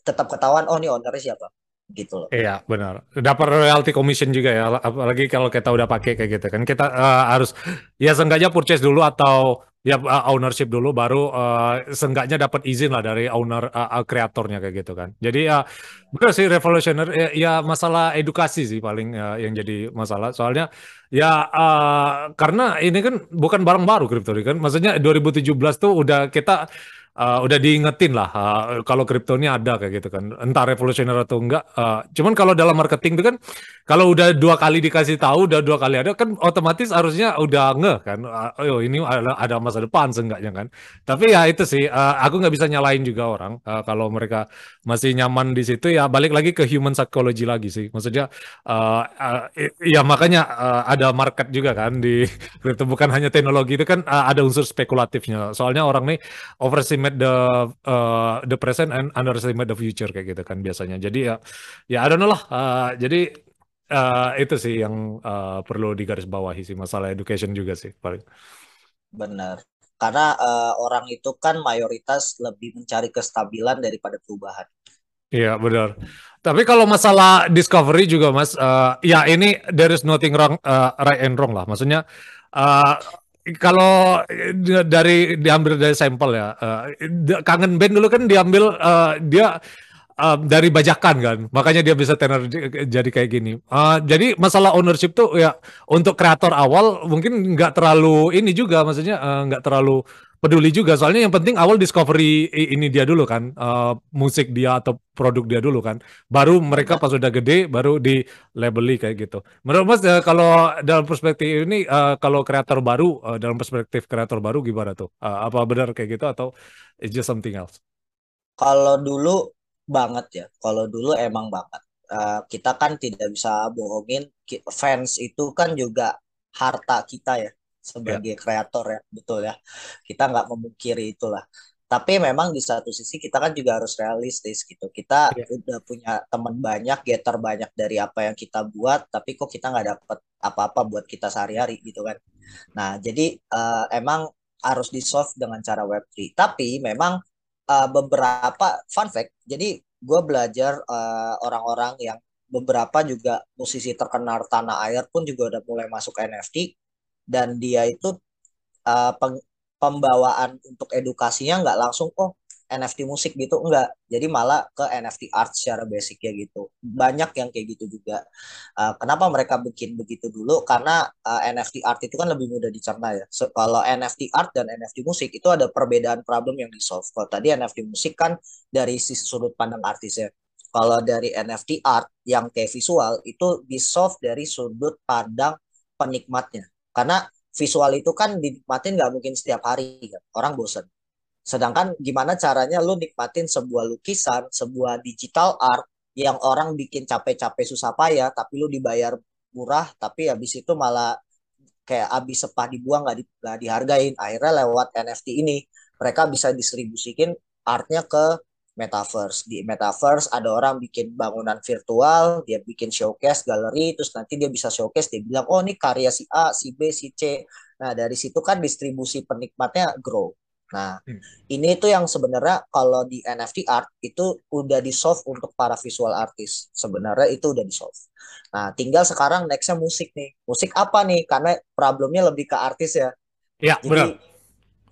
tetap ketahuan oh ini ownernya siapa gitu loh. Iya benar. Dapat royalty commission juga ya, apalagi kalau kita udah pakai kayak gitu kan. Kita uh, harus ya seenggaknya purchase dulu atau ya uh, ownership dulu baru uh, seenggaknya dapat izin lah dari owner uh, kreatornya kayak gitu kan. Jadi ya benar sih revolutionary ya, ya masalah edukasi sih paling uh, yang jadi masalah. Soalnya ya uh, karena ini kan bukan barang baru kripto kan. Maksudnya 2017 tuh udah kita uh, udah diingetin lah uh, kalau kripto ini ada kayak gitu kan. Entah revolusioner atau enggak uh, cuman kalau dalam marketing itu kan kalau udah dua kali dikasih tahu udah dua kali ada kan otomatis harusnya udah ngeh kan. Oh ini ada, ada masa depan seenggaknya kan. Tapi ya itu sih uh, aku nggak bisa nyalain juga orang. Uh, kalau mereka masih nyaman di situ ya balik lagi ke human psychology lagi sih. Maksudnya uh, uh, ya makanya uh, ada market juga kan di [laughs] kripto bukan hanya teknologi itu kan uh, ada unsur spekulatifnya. Soalnya orang nih overestimate overestimate the uh, the present and underestimate the future kayak gitu kan biasanya. Jadi ya ya I don't know lah. Uh, jadi uh, itu sih yang uh, perlu digarisbawahi sih masalah education juga sih paling. Benar. Karena uh, orang itu kan mayoritas lebih mencari kestabilan daripada perubahan. Iya benar. Tapi kalau masalah discovery juga mas, uh, ya ini there is nothing wrong, uh, right and wrong lah. Maksudnya uh, kalau dari diambil dari sampel ya, uh, kangen band dulu kan diambil uh, dia uh, dari bajakan kan, makanya dia bisa tenar jadi kayak gini. Uh, jadi masalah ownership tuh ya untuk kreator awal mungkin nggak terlalu ini juga, maksudnya nggak uh, terlalu peduli juga soalnya yang penting awal discovery ini dia dulu kan uh, musik dia atau produk dia dulu kan. Baru mereka pas udah gede baru di labeli kayak gitu. Menurut mas uh, kalau dalam perspektif ini uh, kalau kreator baru uh, dalam perspektif kreator baru gimana tuh? Uh, apa benar kayak gitu atau it's just something else? Kalau dulu banget ya kalau dulu emang banget. Uh, kita kan tidak bisa bohongin fans itu kan juga harta kita ya sebagai yeah. kreator ya betul ya. Kita nggak memungkiri itulah. Tapi memang di satu sisi kita kan juga harus realistis gitu. Kita yeah. udah punya teman banyak getter banyak dari apa yang kita buat tapi kok kita nggak dapat apa-apa buat kita sehari-hari gitu kan. Nah jadi uh, emang harus di solve dengan cara web3 tapi memang uh, beberapa fun fact jadi gue belajar uh, orang-orang yang beberapa juga musisi terkenal tanah air pun juga udah mulai masuk NFT dan dia itu uh, peng, pembawaan untuk edukasinya nggak langsung oh NFT musik gitu enggak jadi malah ke NFT art secara basic ya gitu. Banyak yang kayak gitu juga. Uh, kenapa mereka bikin begitu dulu? Karena uh, NFT art itu kan lebih mudah dicerna ya. So, kalau NFT art dan NFT musik itu ada perbedaan problem yang di solve kalau tadi NFT musik kan dari sisi sudut pandang artis ya kalau dari NFT art yang kayak visual itu di solve dari sudut pandang penikmatnya karena visual itu kan dinikmatin nggak mungkin setiap hari kan? Orang bosen. Sedangkan gimana caranya lu nikmatin sebuah lukisan sebuah digital art yang orang bikin capek-capek susah payah tapi lu dibayar murah tapi habis itu malah kayak habis sepah dibuang nggak di, dihargain. Akhirnya lewat NFT ini mereka bisa distribusikin artnya ke metaverse. Di metaverse ada orang bikin bangunan virtual, dia bikin showcase galeri, terus nanti dia bisa showcase, dia bilang, oh ini karya si A, si B, si C. Nah dari situ kan distribusi penikmatnya grow. Nah, hmm. ini itu yang sebenarnya kalau di NFT art itu udah di solve untuk para visual artist. Sebenarnya itu udah di solve. Nah, tinggal sekarang nextnya musik nih. Musik apa nih? Karena problemnya lebih ke artis ya. Iya, benar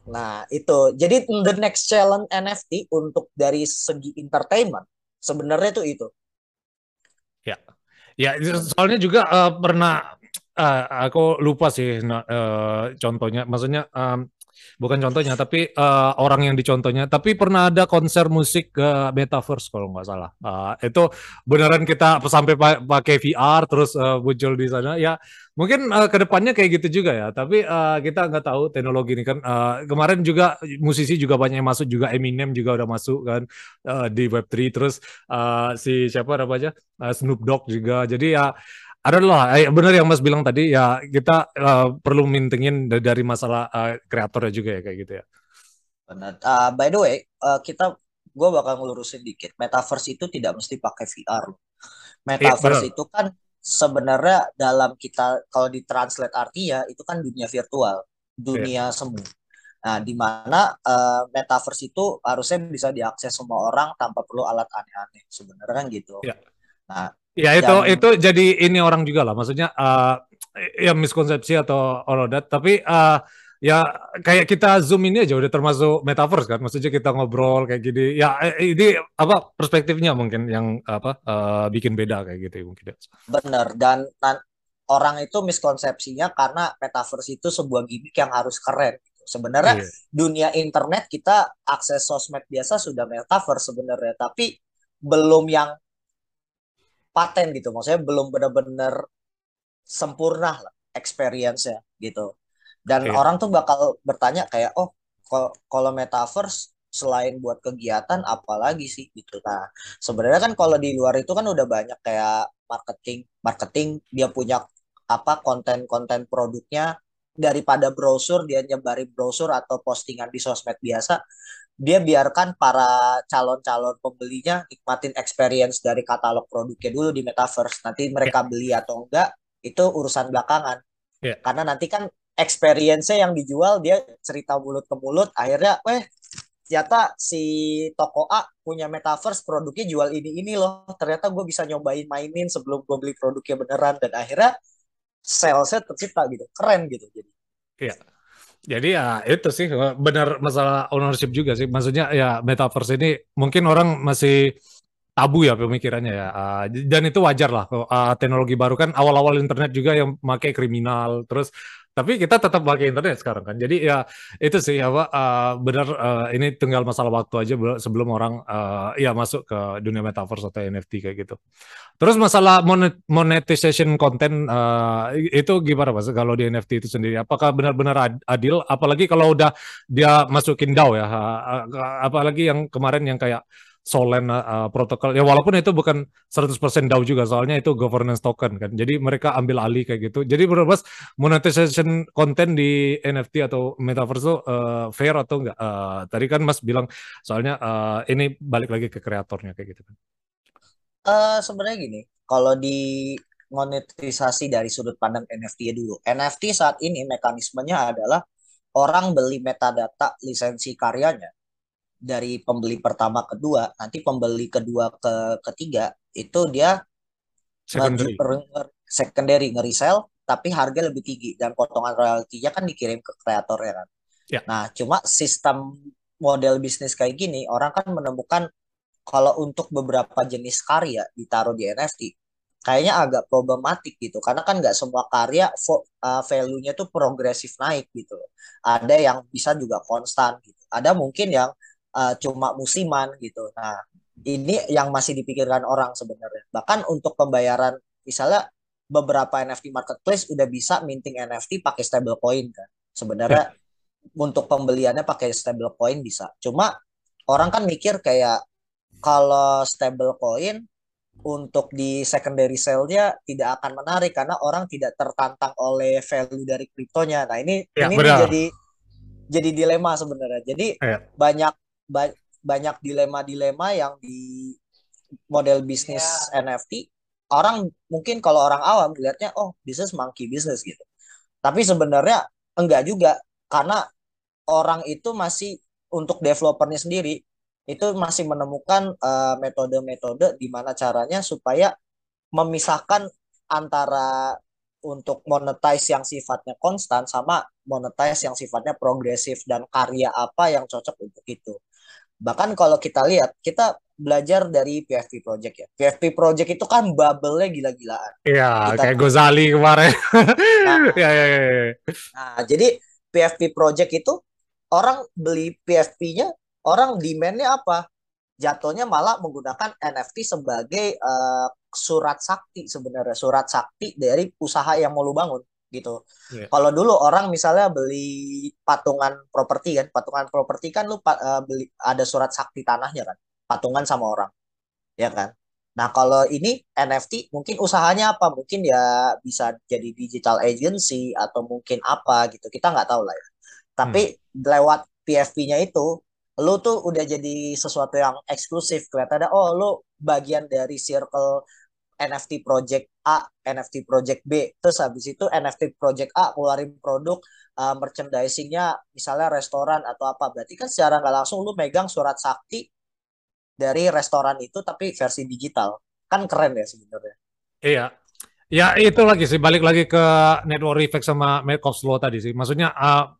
Nah, itu. Jadi the next challenge NFT untuk dari segi entertainment sebenarnya itu itu. Ya. Ya, soalnya juga uh, pernah uh, aku lupa sih uh, contohnya. Maksudnya um, bukan contohnya tapi uh, orang yang dicontohnya. Tapi pernah ada konser musik ke uh, metaverse kalau nggak salah. Uh, itu beneran kita sampai pakai VR terus uh, muncul di sana. Ya mungkin uh, ke depannya kayak gitu juga ya. Tapi uh, kita nggak tahu teknologi ini kan. Uh, kemarin juga musisi juga banyak yang masuk juga Eminem juga udah masuk kan uh, di Web3 terus uh, si siapa namanya? Uh, Snoop Dogg juga. Jadi ya adalah eh, benar yang Mas bilang tadi ya kita uh, perlu mintingin dari masalah uh, kreatornya juga ya kayak gitu ya. Benar. Uh, by the way, uh, kita gue bakal ngelurusin dikit. Metaverse itu tidak mesti pakai VR. Metaverse iya, itu kan sebenarnya dalam kita kalau ditranslate artinya itu kan dunia virtual, dunia iya. semu. Nah, di mana uh, metaverse itu harusnya bisa diakses semua orang tanpa perlu alat aneh-aneh. Sebenarnya kan gitu. Iya. Nah, Ya itu dan, itu jadi ini orang juga lah, maksudnya uh, ya miskonsepsi atau all that. Tapi uh, ya kayak kita zoom ini aja udah termasuk metaverse kan, maksudnya kita ngobrol kayak gini. Ya eh, ini apa perspektifnya mungkin yang apa uh, bikin beda kayak gitu ya, mungkin. Bener dan, dan orang itu miskonsepsinya karena metaverse itu sebuah gimmick yang harus keren. Gitu. Sebenarnya iya. dunia internet kita akses sosmed biasa sudah metaverse sebenarnya, tapi belum yang paten gitu. Maksudnya belum benar-benar sempurna lah experience-nya gitu. Dan okay. orang tuh bakal bertanya kayak oh kalau metaverse selain buat kegiatan apalagi sih? Gitu. Nah sebenarnya kan kalau di luar itu kan udah banyak kayak marketing marketing dia punya apa konten-konten produknya daripada brosur dia nyebarin brosur atau postingan di sosmed biasa dia biarkan para calon-calon pembelinya nikmatin experience dari katalog produknya dulu di metaverse nanti mereka yeah. beli atau enggak itu urusan belakangan yeah. karena nanti kan experience-nya yang dijual dia cerita mulut ke mulut akhirnya weh ternyata si toko A punya metaverse produknya jual ini ini loh ternyata gue bisa nyobain mainin sebelum gue beli produknya beneran dan akhirnya salesnya tercipta gitu. Keren gitu jadi. Iya. Jadi ya itu sih benar masalah ownership juga sih. Maksudnya ya metaverse ini mungkin orang masih tabu ya pemikirannya ya uh, dan itu wajar lah uh, teknologi baru kan awal-awal internet juga yang pakai kriminal terus tapi kita tetap pakai internet sekarang kan. Jadi ya itu sih apa uh, benar uh, ini tinggal masalah waktu aja sebelum orang uh, ya masuk ke dunia metaverse atau NFT kayak gitu. Terus masalah monet monetization konten uh, itu gimana Mas kalau di NFT itu sendiri? Apakah benar-benar adil apalagi kalau udah dia masukin DAO ya? Apalagi yang kemarin yang kayak Solen uh, protokol. Ya walaupun itu bukan 100% DAO juga soalnya itu governance token kan. Jadi mereka ambil alih kayak gitu. Jadi Mas monetization konten di NFT atau metaverse itu uh, fair atau enggak? Uh, tadi kan Mas bilang soalnya uh, ini balik lagi ke kreatornya kayak gitu kan. Uh, sebenarnya gini kalau di monetisasi dari sudut pandang NFT dulu. NFT saat ini mekanismenya adalah orang beli metadata lisensi karyanya dari pembeli pertama kedua nanti pembeli kedua ke ketiga itu dia secondary, secondary nge-resell tapi harga lebih tinggi dan potongan royaltinya kan dikirim ke kreator ya kan. Ya. Nah, cuma sistem model bisnis kayak gini orang kan menemukan kalau untuk beberapa jenis karya ditaruh di NFT kayaknya agak problematik gitu karena kan nggak semua karya uh, value-nya tuh progresif naik gitu. Ada yang bisa juga konstan gitu. Ada mungkin yang uh, cuma musiman gitu. Nah, ini yang masih dipikirkan orang sebenarnya. Bahkan untuk pembayaran misalnya beberapa NFT marketplace udah bisa minting NFT pakai stablecoin kan. Sebenarnya ya. untuk pembeliannya pakai stablecoin bisa. Cuma orang kan mikir kayak kalau stablecoin untuk di secondary sale-nya tidak akan menarik karena orang tidak tertantang oleh value dari kriptonya. Nah, ini ya, ini jadi jadi dilema sebenarnya. Jadi ya. banyak ba banyak dilema-dilema yang di model bisnis yeah. NFT orang mungkin kalau orang awam lihatnya oh bisnis monkey bisnis gitu tapi sebenarnya enggak juga karena orang itu masih untuk developernya sendiri itu masih menemukan uh, metode-metode di mana caranya supaya memisahkan antara untuk monetize yang sifatnya konstan sama monetize yang sifatnya progresif dan karya apa yang cocok untuk itu. Bahkan kalau kita lihat, kita belajar dari PFP Project ya. PFP Project itu kan bubble-nya gila-gilaan. Iya, kayak Gozali kemarin. nah, ya, ya, ya. nah, jadi PFP Project itu orang beli PFP-nya, orang demand-nya apa? Jatuhnya malah menggunakan NFT sebagai uh, surat sakti sebenarnya, surat sakti dari usaha yang mau lu bangun gitu. Yeah. Kalau dulu orang misalnya beli patungan properti kan, patungan properti kan lu uh, beli ada surat sakti tanahnya kan, patungan sama orang, ya kan. Nah kalau ini NFT mungkin usahanya apa? Mungkin ya bisa jadi digital agency atau mungkin apa gitu, kita nggak tahu lah ya. Tapi hmm. lewat PFP-nya itu, lu tuh udah jadi sesuatu yang eksklusif kelihatannya. Oh lu bagian dari circle NFT Project A, NFT Project B. Terus habis itu NFT Project A keluarin produk uh, merchandisingnya misalnya restoran atau apa. Berarti kan secara nggak langsung lu megang surat sakti dari restoran itu tapi versi digital. Kan keren ya sebenarnya. Iya. Ya itu lagi sih balik lagi ke network effect sama Markov law tadi sih. Maksudnya uh,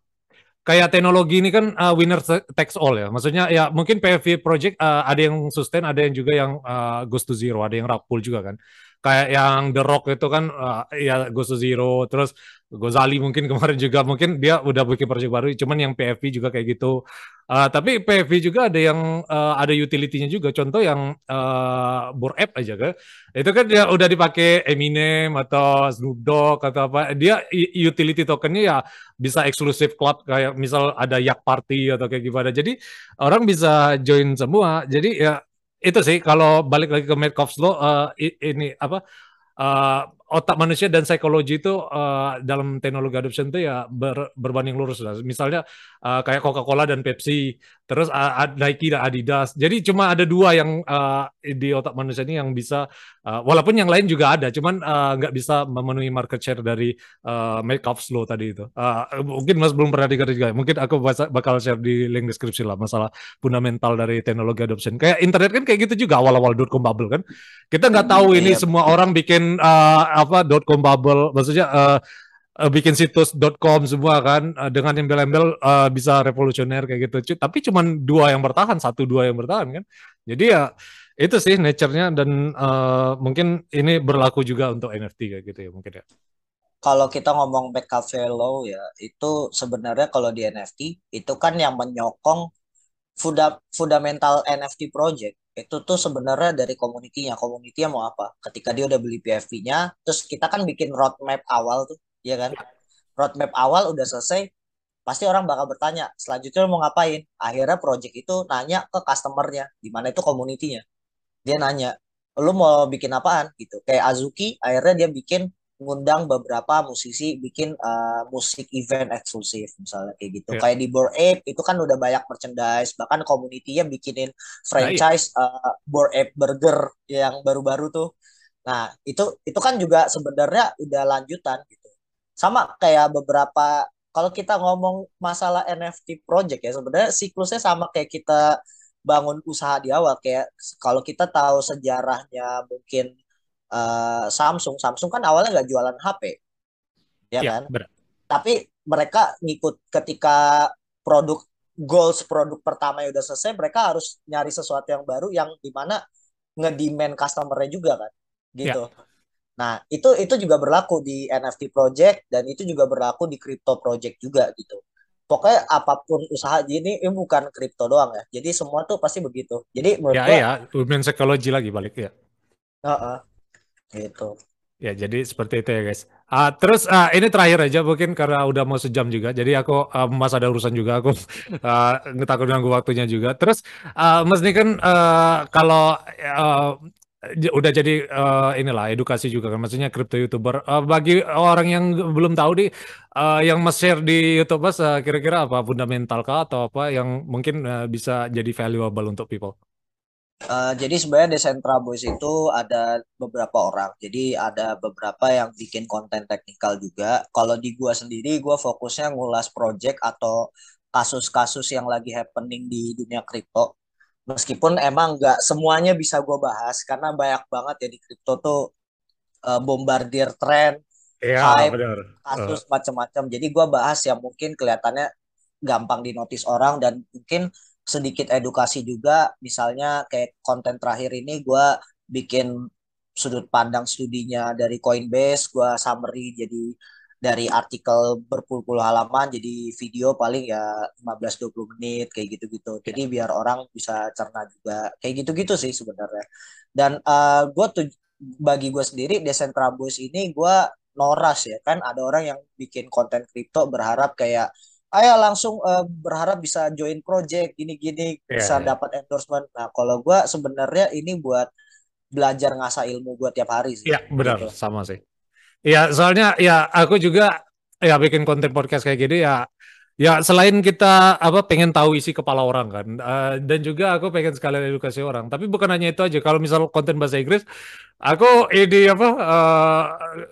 kayak teknologi ini kan uh, winner takes all ya. Maksudnya ya mungkin PFV project uh, ada yang sustain, ada yang juga yang uh, goes to zero, ada yang rug pull juga kan. Kayak yang The Rock itu kan uh, ya goes to zero, terus Gozali mungkin [laughs] kemarin juga mungkin dia udah bikin project baru, cuman yang PFV juga kayak gitu. Uh, tapi PFV juga ada yang uh, ada utility-nya juga. Contoh yang uh, Board App aja kan, itu kan dia udah dipakai Eminem atau Snoop Dogg atau apa. Dia utility tokennya ya bisa eksklusif club kayak misal ada Yak Party atau kayak gimana. Jadi orang bisa join semua. Jadi ya itu sih kalau balik lagi ke Metcalfe's Law uh, ini apa uh, otak manusia dan psikologi itu uh, dalam teknologi adoption itu ya ber, berbanding lurus lah. Misalnya uh, kayak Coca-Cola dan Pepsi, terus uh, Nike dan Adidas. Jadi cuma ada dua yang uh, di otak manusia ini yang bisa, uh, walaupun yang lain juga ada, cuman nggak uh, bisa memenuhi market share dari uh, makeup slow tadi itu. Uh, mungkin Mas belum pernah dengar juga. Mungkin aku bakal share di link deskripsi lah masalah fundamental dari teknologi adoption. Kayak internet kan kayak gitu juga awal-awal dot com bubble kan. Kita nggak tahu ini iya. semua orang bikin uh, apa .com bubble, maksudnya uh, bikin situs.com semua kan uh, dengan embel-embel uh, bisa revolusioner kayak gitu. Tapi cuma dua yang bertahan, satu dua yang bertahan kan. Jadi ya itu sih nature-nya dan uh, mungkin ini berlaku juga untuk NFT kayak gitu ya mungkin ya. Kalau kita ngomong back cafe low ya, itu sebenarnya kalau di NFT itu kan yang menyokong funda fundamental NFT project itu tuh sebenarnya dari komunitinya komunitinya mau apa? Ketika dia udah beli PFP-nya terus kita kan bikin roadmap awal tuh ya kan? Roadmap awal udah selesai pasti orang bakal bertanya selanjutnya mau ngapain? Akhirnya project itu nanya ke customernya di mana itu komunitinya dia nanya lu mau bikin apaan? Gitu. Kayak Azuki akhirnya dia bikin ngundang beberapa musisi bikin uh, musik event eksklusif misalnya kayak gitu. Yeah. Kayak di Bored Ape itu kan udah banyak merchandise, bahkan community-nya bikinin franchise nah, iya. uh, Bored Ape Burger yang baru-baru tuh. Nah, itu itu kan juga sebenarnya udah lanjutan gitu. Sama kayak beberapa kalau kita ngomong masalah NFT project ya sebenarnya siklusnya sama kayak kita bangun usaha di awal kayak kalau kita tahu sejarahnya mungkin uh, Samsung. Samsung kan awalnya nggak jualan HP, ya, ya kan? Benar. Tapi mereka ngikut ketika produk goals produk pertama yang udah selesai, mereka harus nyari sesuatu yang baru yang di mana ngedemand customernya juga kan, gitu. Ya. Nah itu itu juga berlaku di NFT project dan itu juga berlaku di crypto project juga gitu. Pokoknya apa pun usaha ini ini bukan kripto doang ya. Jadi semua tuh pasti begitu. Jadi menurut ya, gua, ya, human psychology lagi balik ya. Uh -uh. Gitu. Ya, jadi seperti itu ya guys. Uh, terus uh, ini terakhir aja mungkin karena udah mau sejam juga. Jadi aku uh, Mas ada urusan juga aku [laughs] uh, takut ganggu waktunya juga. Terus uh, Mas ini kan uh, kalau uh, udah jadi uh, inilah edukasi juga kan maksudnya crypto youtuber uh, bagi orang yang belum tahu di uh, yang mas share di YouTube mas uh, kira-kira apa fundamental kah atau apa yang mungkin uh, bisa jadi valuable untuk people Uh, jadi sebenarnya Decentra Boys itu ada beberapa orang. Jadi ada beberapa yang bikin konten teknikal juga. Kalau di gua sendiri, gua fokusnya ngulas project atau kasus-kasus yang lagi happening di dunia kripto. Meskipun emang nggak semuanya bisa gua bahas karena banyak banget ya di kripto tuh uh, bombardir tren, ya, hype, bener. kasus uh. macam-macam. Jadi gua bahas yang mungkin kelihatannya gampang dinotis orang dan mungkin sedikit edukasi juga. Misalnya kayak konten terakhir ini gue bikin sudut pandang studinya dari Coinbase gue summary jadi dari artikel berpuluh-puluh halaman jadi video paling ya 15-20 menit kayak gitu-gitu. Jadi biar orang bisa cerna juga. Kayak gitu-gitu sih sebenarnya. Dan uh, eh, gue tuh bagi gue sendiri Decentrabus ini gue noras ya. Kan ada orang yang bikin konten kripto berharap kayak ayo langsung uh, berharap bisa join project gini-gini yeah, bisa yeah. dapat endorsement. Nah, kalau gue sebenarnya ini buat belajar ngasah ilmu gue tiap hari sih. Iya, benar, gitu. sama sih. Iya, soalnya ya aku juga ya bikin konten podcast kayak gini ya Ya selain kita apa pengen tahu isi kepala orang kan, uh, dan juga aku pengen sekalian edukasi orang. Tapi bukan hanya itu aja. Kalau misal konten bahasa Inggris, aku ini apa uh,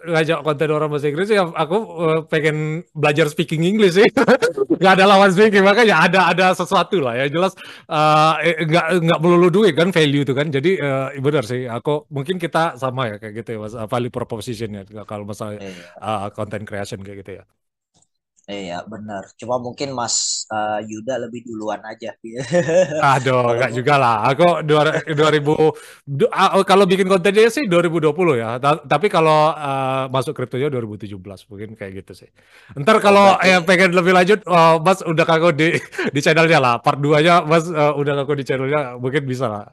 ngajak konten orang bahasa Inggris ya aku uh, pengen belajar speaking English sih. [laughs] Gak ada lawan speaking makanya ada ada sesuatu lah ya jelas uh, nggak nggak melulu duit kan value itu kan. Jadi uh, benar sih. Aku mungkin kita sama ya kayak gitu ya mas value proposition ya kalau masalah uh, content creation kayak gitu ya. Iya benar. Cuma mungkin Mas uh, Yuda lebih duluan aja. [laughs] Aduh, enggak juga lah. Aku 2000 [laughs] du, uh, kalau bikin kontennya sih 2020 ya. Ta tapi kalau uh, masuk kriptonya 2017 mungkin kayak gitu sih. Ntar kalau oh, ya pengen lebih lanjut, uh, Mas udah kaku di [laughs] di channelnya lah. Part 2-nya Mas uh, udah kaku di channelnya mungkin bisa lah.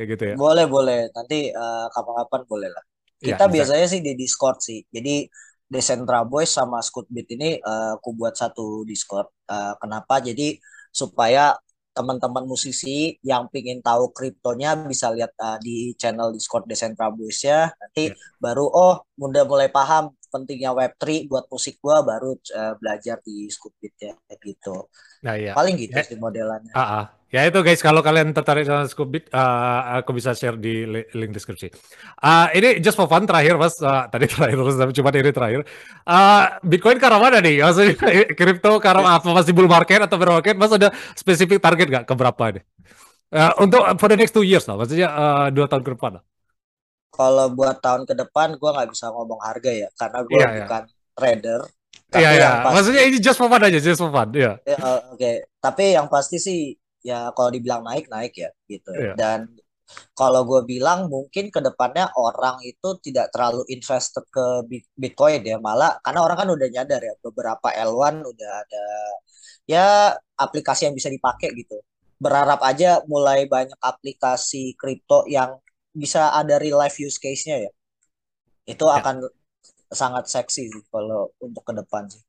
Kayak gitu ya. Boleh, boleh. Nanti kapan-kapan uh, boleh lah. Iya, Kita ya, biasanya sih di Discord sih. Jadi Decentra Boys sama Scootbeat ini uh, aku buat satu Discord. Uh, kenapa? Jadi supaya teman-teman musisi yang pingin tahu kriptonya bisa lihat uh, di channel Discord Decentrabus ya. Nanti yeah. baru oh udah mulai paham pentingnya Web3 buat musik gua baru uh, belajar di Scoopbit ya gitu. Nah, iya. Paling gitu ya. sih modelannya. Uh, uh. Ya itu guys, kalau kalian tertarik dengan Scoopbit, uh, aku bisa share di link deskripsi. Uh, ini just for fun terakhir mas, uh, tadi [laughs] terakhir terus cuma ini terakhir. Uh, Bitcoin karena mana nih? Maksudnya [laughs] kripto karena apa? Masih bull market atau bear market? Mas ada spesifik target nggak ke berapa nih? Uh, untuk for the next two years lah, maksudnya uh, dua tahun ke depan lah kalau buat tahun ke depan gue nggak bisa ngomong harga ya karena gue yeah, iya. bukan yeah. trader Iya, iya. Maksudnya ini just for fun aja, just for fun. Iya. Yeah. yeah, Oke, okay. tapi yang pasti sih ya kalau dibilang naik naik ya gitu. Yeah. Dan kalau gue bilang mungkin ke depannya orang itu tidak terlalu invested ke Bitcoin ya, malah karena orang kan udah nyadar ya beberapa L1 udah ada ya aplikasi yang bisa dipakai gitu. Berharap aja mulai banyak aplikasi kripto yang bisa ada real life use case-nya ya. Itu ya. akan sangat seksi sih kalau untuk ke depan sih.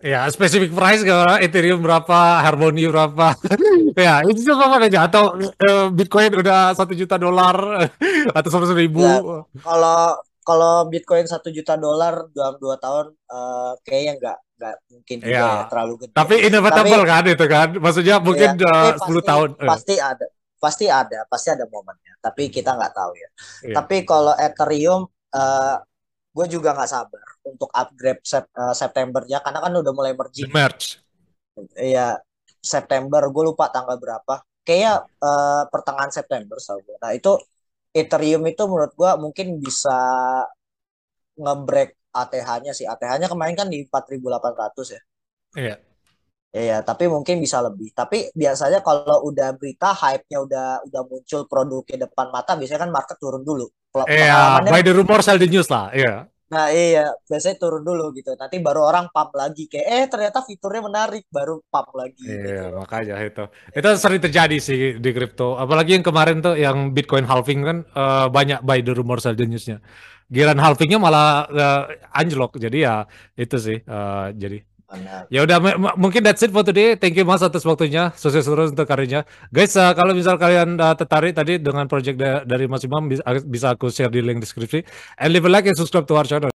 Ya, spesifik price kalau Ethereum berapa, Harmony berapa. [laughs] ya, itu sama aja. Atau uh, Bitcoin udah satu juta dolar [laughs] atau seratus ribu. Ya, kalau kalau Bitcoin satu juta dolar dalam dua tahun, uh, kayaknya nggak nggak mungkin ya. ya terlalu gede. Tapi inevitable Tapi, kan itu kan? Maksudnya mungkin ya, uh, 10 pasti, tahun. Pasti ada pasti ada pasti ada momennya tapi kita nggak tahu ya. Yeah. tapi kalau Ethereum uh, gue juga nggak sabar untuk upgrade sep, uh, Septembernya karena kan udah mulai merging merge. Iya September gue lupa tanggal berapa. Kayaknya uh, pertengahan September so. nah itu Ethereum itu menurut gue mungkin bisa ngebreak ATH-nya sih. ATH-nya kemarin kan di 4.800 ya. Iya Iya, tapi mungkin bisa lebih. Tapi biasanya kalau udah berita hype-nya udah udah muncul produknya depan mata, biasanya kan market turun dulu. Iya, by the rumor sell the news lah, iya. Nah iya, biasanya turun dulu gitu. Nanti baru orang pump lagi kayak eh ternyata fiturnya menarik, baru pump lagi. Iya, gitu. makanya itu. Itu sering terjadi sih di kripto. Apalagi yang kemarin tuh yang Bitcoin halving kan uh, banyak by the rumor sell the newsnya. Giran halvingnya malah uh, anjlok. Jadi ya itu sih. Uh, jadi Ya udah mungkin that's it for today. Thank you Mas atas waktunya. Sukses terus untuk karirnya. Guys, uh, kalau misal kalian uh, tertarik tadi dengan project da dari Mas Imam bisa, aku share di link deskripsi. And leave a like and subscribe to our channel.